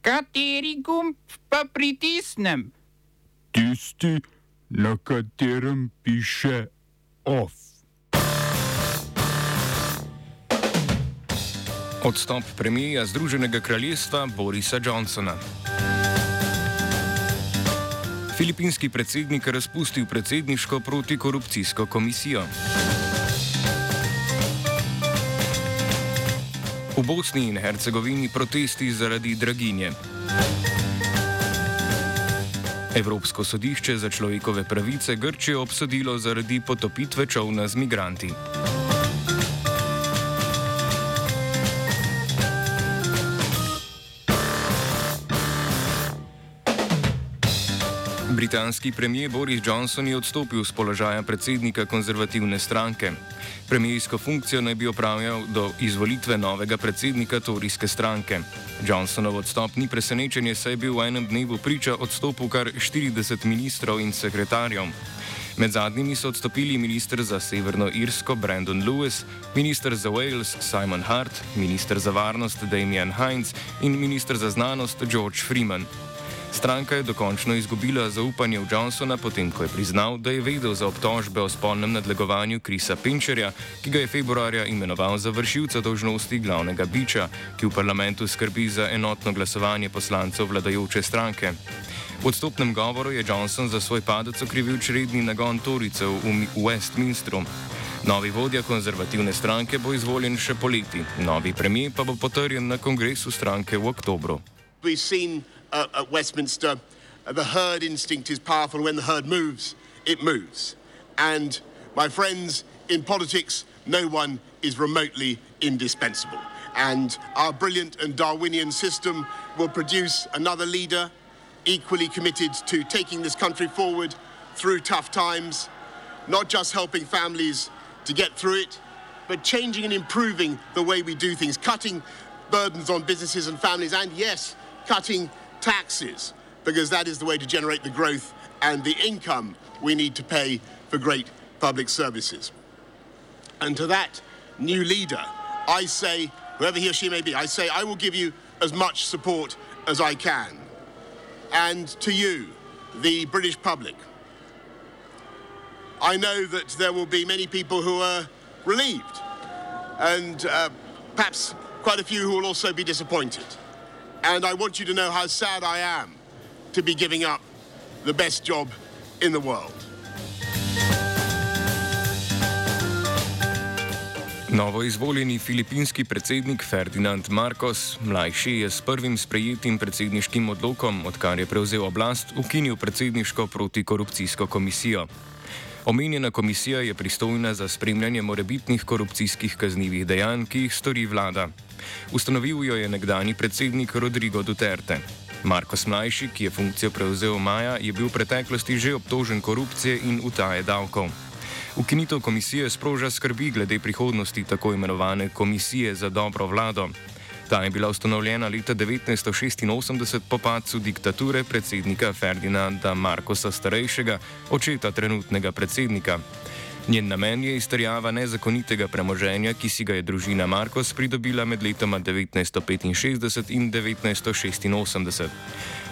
Kateri gumb pa pritisnem? Tisti, na katerem piše OF. Odstop premijeja Združenega kraljestva Borisa Johnsona. Filipinski predsednik razpustil predsedniško protikorupcijsko komisijo. V Bosni in Hercegovini protesti zaradi draginje. Evropsko sodišče za človekove pravice Grčijo obsodilo zaradi potopitve čovna z migranti. Britanski premijer Boris Johnson je odstopil z položaja predsednika konzervativne stranke. Premijsko funkcijo naj bi opravljal do izvolitve novega predsednika Torijske stranke. Johnsonov odstop ni presenečenje, saj je bil v enem dnevu priča odstopu kar 40 ministrov in sekretarjev. Med zadnjimi so odstopili ministr za Severno Irsko Brandon Lewis, ministr za Wales Simon Hart, ministr za varnost Damian Heinz in ministr za znanost George Freeman. Stranka je dokončno izgubila zaupanje v Johnsona, potem ko je priznal, da je vedel za obtožbe o spolnem nadlegovanju Krisa Pinčerja, ki ga je februarja imenoval za vršilca dožnosti glavnega biča, ki v parlamentu skrbi za enotno glasovanje poslancev vladajoče stranke. V odstopnem govoru je Johnson za svoj padec okrivil čredni nagon Toricev v Westminstru. Novi vodja konzervativne stranke bo izvoljen še poleti, novi premijer pa bo potrjen na kongresu stranke v oktobru. We've seen uh, at Westminster, uh, the herd instinct is powerful. When the herd moves, it moves. And my friends, in politics, no one is remotely indispensable. And our brilliant and Darwinian system will produce another leader equally committed to taking this country forward through tough times, not just helping families to get through it, but changing and improving the way we do things, cutting burdens on businesses and families, and yes, cutting taxes, because that is the way to generate the growth and the income we need to pay for great public services. And to that new leader, I say, whoever he or she may be, I say, I will give you as much support as I can. And to you, the British public, I know that there will be many people who are relieved, and uh, perhaps quite a few who will also be disappointed. And I want you to know how sad I am to be giving up the best job in the world. Novo izvoljeni filipinski predsednik Ferdinand Marcos, mlajši, je s prvim sprejetim predsedniškim odlokom, odkar je prevzel oblast, ukinil predsedniško protikorupcijsko komisijo. Omenjena komisija je pristojna za spremljanje morebitnih korupcijskih kaznjivih dejanj, ki jih stori vlada. Ustanovil jo je nekdani predsednik Rodrigo Duterte. Markos Mlajši, ki je funkcijo prevzel maja, je bil v preteklosti že obtožen korupcije in utaje davkov. Ukinitev komisije sproža skrbi glede prihodnosti tako imenovane Komisije za dobro vlado. Ta je bila ustanovljena leta 1986 po padcu diktature predsednika Ferdinanda Markosa Starejšega, očeta trenutnega predsednika. Njen namen je izterjava nezakonitega premoženja, ki si ga je družina Markos pridobila med letoma 1965 in 1986.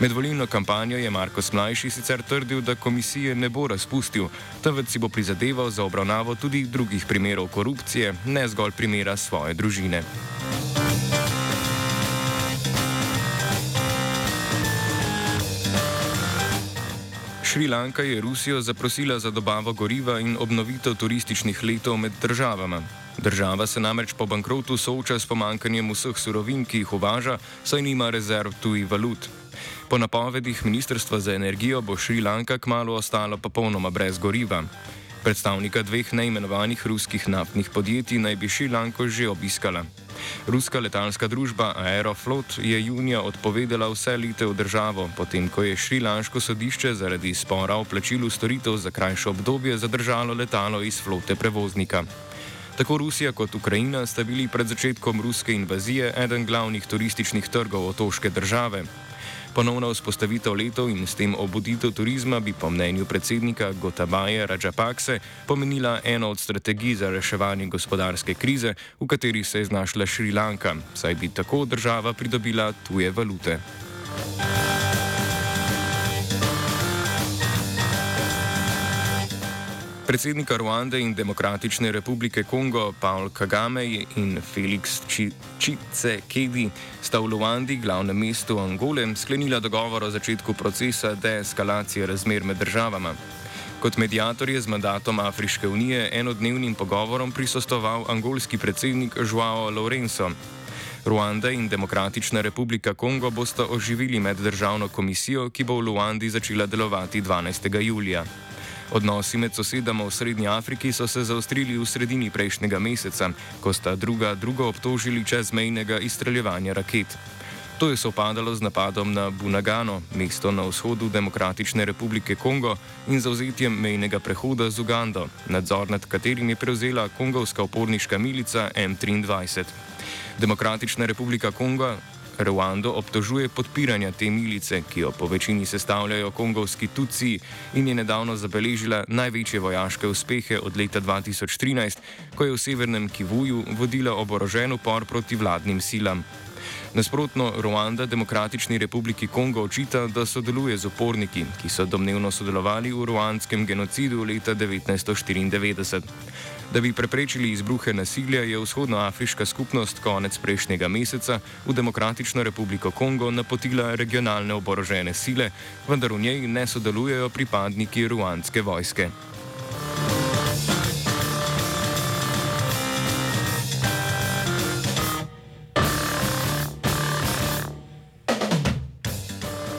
Med volilno kampanjo je Markos mlajši sicer trdil, da komisije ne bo razpustil, temveč si bo prizadeval za obravnavo tudi drugih primerov korupcije, ne zgolj primera svoje družine. Šrilanka je Rusijo zaprosila za dobavo goriva in obnovitev turističnih letov med državama. Država se namreč po bankrotu sooča s pomankanjem vseh surovin, ki jih uvaža, saj nima rezerv tujih valut. Po napovedih Ministrstva za energijo bo Šrilanka kmalo ostala popolnoma brez goriva. Predstavnika dveh neimenovanih ruskih naftnih podjetij naj bi Šrilanko že obiskala. Ruska letalska družba Aeroflot je junija odpovedala vse lete v državo, potem ko je Šrilanško sodišče zaradi spora o plačilu storitev za krajše obdobje zadržalo letalo iz flote prevoznika. Tako Rusija kot Ukrajina sta bili pred začetkom ruske invazije eden glavnih turističnih trgov otoške države. Ponovna vzpostavitev letov in s tem obuditev turizma bi po mnenju predsednika Gotabaje Rajapakse pomenila eno od strategij za reševanje gospodarske krize, v kateri se je znašla Šrilanka, saj bi tako država pridobila tuje valute. Predsednika Ruande in Demokratične republike Kongo Paul Kagame in Felix Čice-Kedi sta v Luandi, glavnem mestu Angole, sklenila dogovor o začetku procesa deeskalacije razmer med državama. Kot medijator je z mandatom Afriške unije enodnevnim pogovorom prisostoval angolski predsednik Joao Lourenço. Ruanda in Demokratična republika Kongo bosta oživili meddržavno komisijo, ki bo v Luandi začela delovati 12. julija. Odnosi med sosedama v Srednji Afriki so se zaostrili v sredini prejšnjega meseca, ko sta druga drugo obtožili čezmejnega izstreljevanja raket. To je sopadalo z napadom na Bunagano, mesto na vzhodu Demokratične republike Kongo in zauzetjem mejnega prehoda z Ugando, nadzor nad katerim je prevzela kongovska uporniška milica M23. Demokratična republika Kongo Rwando obtožuje podpiranja te milice, ki jo po večini sestavljajo kongovski tuci in je nedavno zabeležila največje vojaške uspehe od leta 2013, ko je v severnem Kivuju vodila oborožen upor proti vladnim silam. Nasprotno, Rwanda Demokratični republiki Kongo očita, da sodeluje z uporniki, ki so domnevno sodelovali v ruandskem genocidu leta 1994. Da bi preprečili izbruhe nasilja, je vzhodnoafriška skupnost konec prejšnjega meseca v Demokratično republiko Kongo napotila regionalne oborožene sile, vendar v njej ne sodelujejo pripadniki ruandske vojske.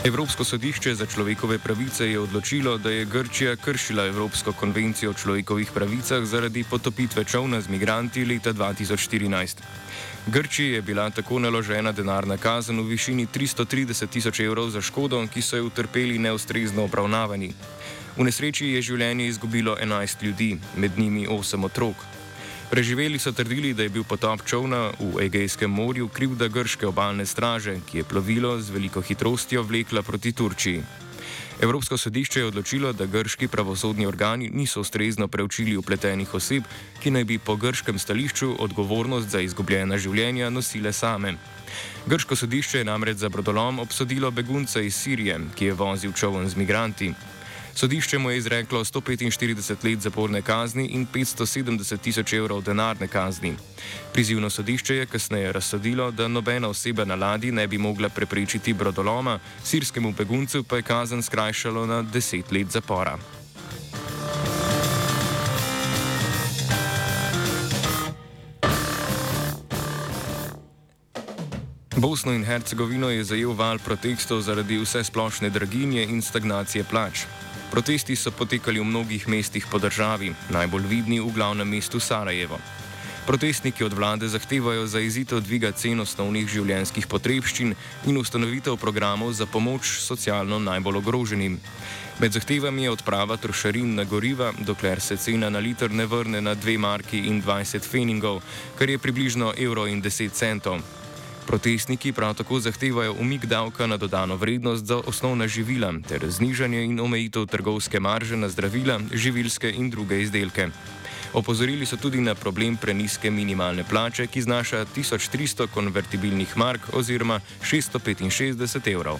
Evropsko sodišče za človekove pravice je odločilo, da je Grčija kršila Evropsko konvencijo o človekovih pravicah zaradi potopitve čovna z migranti leta 2014. Grčiji je bila tako naložena denarna kazen v višini 330 tisoč evrov za škodo, ki so jo utrpeli neustrezno obravnavani. V nesreči je življenje izgubilo 11 ljudi, med njimi 8 otrok. Preživeli so trdili, da je bil potop čovna v Egejskem morju krivda grške obalne straže, ki je plovilo z veliko hitrostjo vlekla proti Turčiji. Evropsko sodišče je odločilo, da grški pravosodni organi niso ustrezno preučili upletenih oseb, ki naj bi po grškem stališču odgovornost za izgubljena življenja nosile same. Grško sodišče je namreč za brodolom obsodilo begunca iz Sirije, ki je vozil čovn z migranti. Sodišče mu je izreklo 145 let zaporne kazni in 570 tisoč evrov denarne kazni. Prizivno sodišče je kasneje razsodilo, da nobena oseba na ladji ne bi mogla preprečiti brodoloma, sirskemu beguncu pa je kazen skrajšalo na 10 let zapora. Bosno in Hercegovino je zajel val protestov zaradi vse splošne draginje in stagnacije plač. Protesti so potekali v mnogih mestih po državi, najbolj vidni v glavnem mestu Sarajevo. Protestniki od vlade zahtevajo zaizitev dviga cen osnovnih življenjskih potrebščin in ustanovitev programov za pomoč socialno najbolj ogroženim. Med zahtevami je odprava trošarin na goriva, dokler se cena na liter ne vrne na 2 marki in 20 feningov, kar je približno evro in 10 centov. Protestniki prav tako zahtevajo umik davka na dodano vrednost za osnovna živila ter znižanje in omejitev trgovske marže na zdravila, živilske in druge izdelke. Opozorili so tudi na problem preniske minimalne plače, ki znaša 1300 konvertibilnih mark oziroma 665 evrov.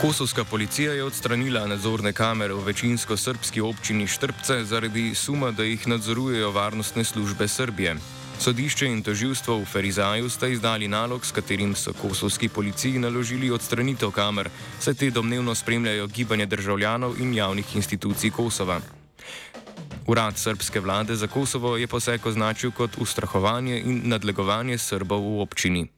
Kosovska policija je odstranila nadzorne kamere v večinsko srpski občini Štrbce zaradi suma, da jih nadzorujejo varnostne službe Srbije. Sodišče in toživstvo v Ferizaju sta izdali nalog, s katerim so kosovski policiji naložili odstranitev kamer, saj te domnevno spremljajo gibanje državljanov in javnih institucij Kosova. Urad srpske vlade za Kosovo je poseg označil kot ustrahovanje in nadlegovanje Srbov v občini.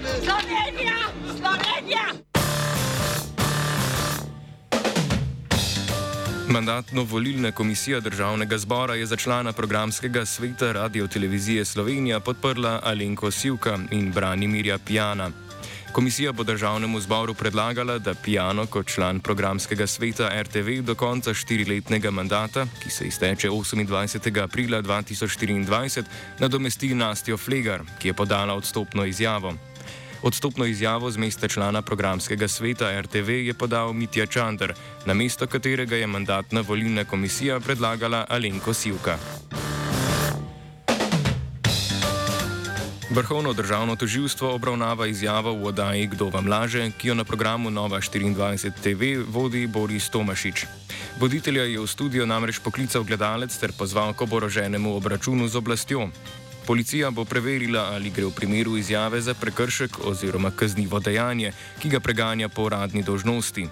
Slovenija! Slovenija! Mandatno-volilna komisija državnega zbora je za člana programskega sveta Radio Televizije Slovenija podprla Alenko Sivka in Branimirja Pijana. Komisija bo državnemu zboru predlagala, da Pijano kot član programskega sveta RTV do konca štiriletnega mandata, ki se izteče 28. aprila 2024, nadomesti Nastjo Flegar, ki je podala odstopno izjavo. Odstopno izjavo z mesta člana programskega sveta RTV je podal Mitja Čander, na mesto katerega je mandatna volilna komisija predlagala Alenko Sivka. Vrhovno državno toživstvo obravnava izjavo v oddaji Kdo vam laže, ki jo na programu Nova 24 TV vodi Boris Tomašič. Voditelja je v studio namreč poklical gledalec ter pozval k oboroženemu obračunu z oblastjo. Policija bo preverila, ali gre v primeru izjave za prekršek oziroma kaznivo dejanje, ki ga preganja po uradni dožnosti.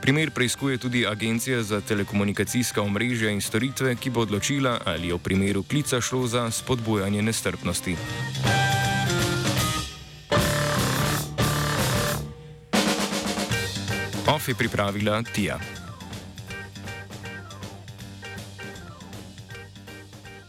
Primer preizkuje tudi Agencija za telekomunikacijska omrežja in storitve, ki bo odločila, ali je v primeru klica šlo za spodbujanje nestrpnosti. OF je pripravila Tija.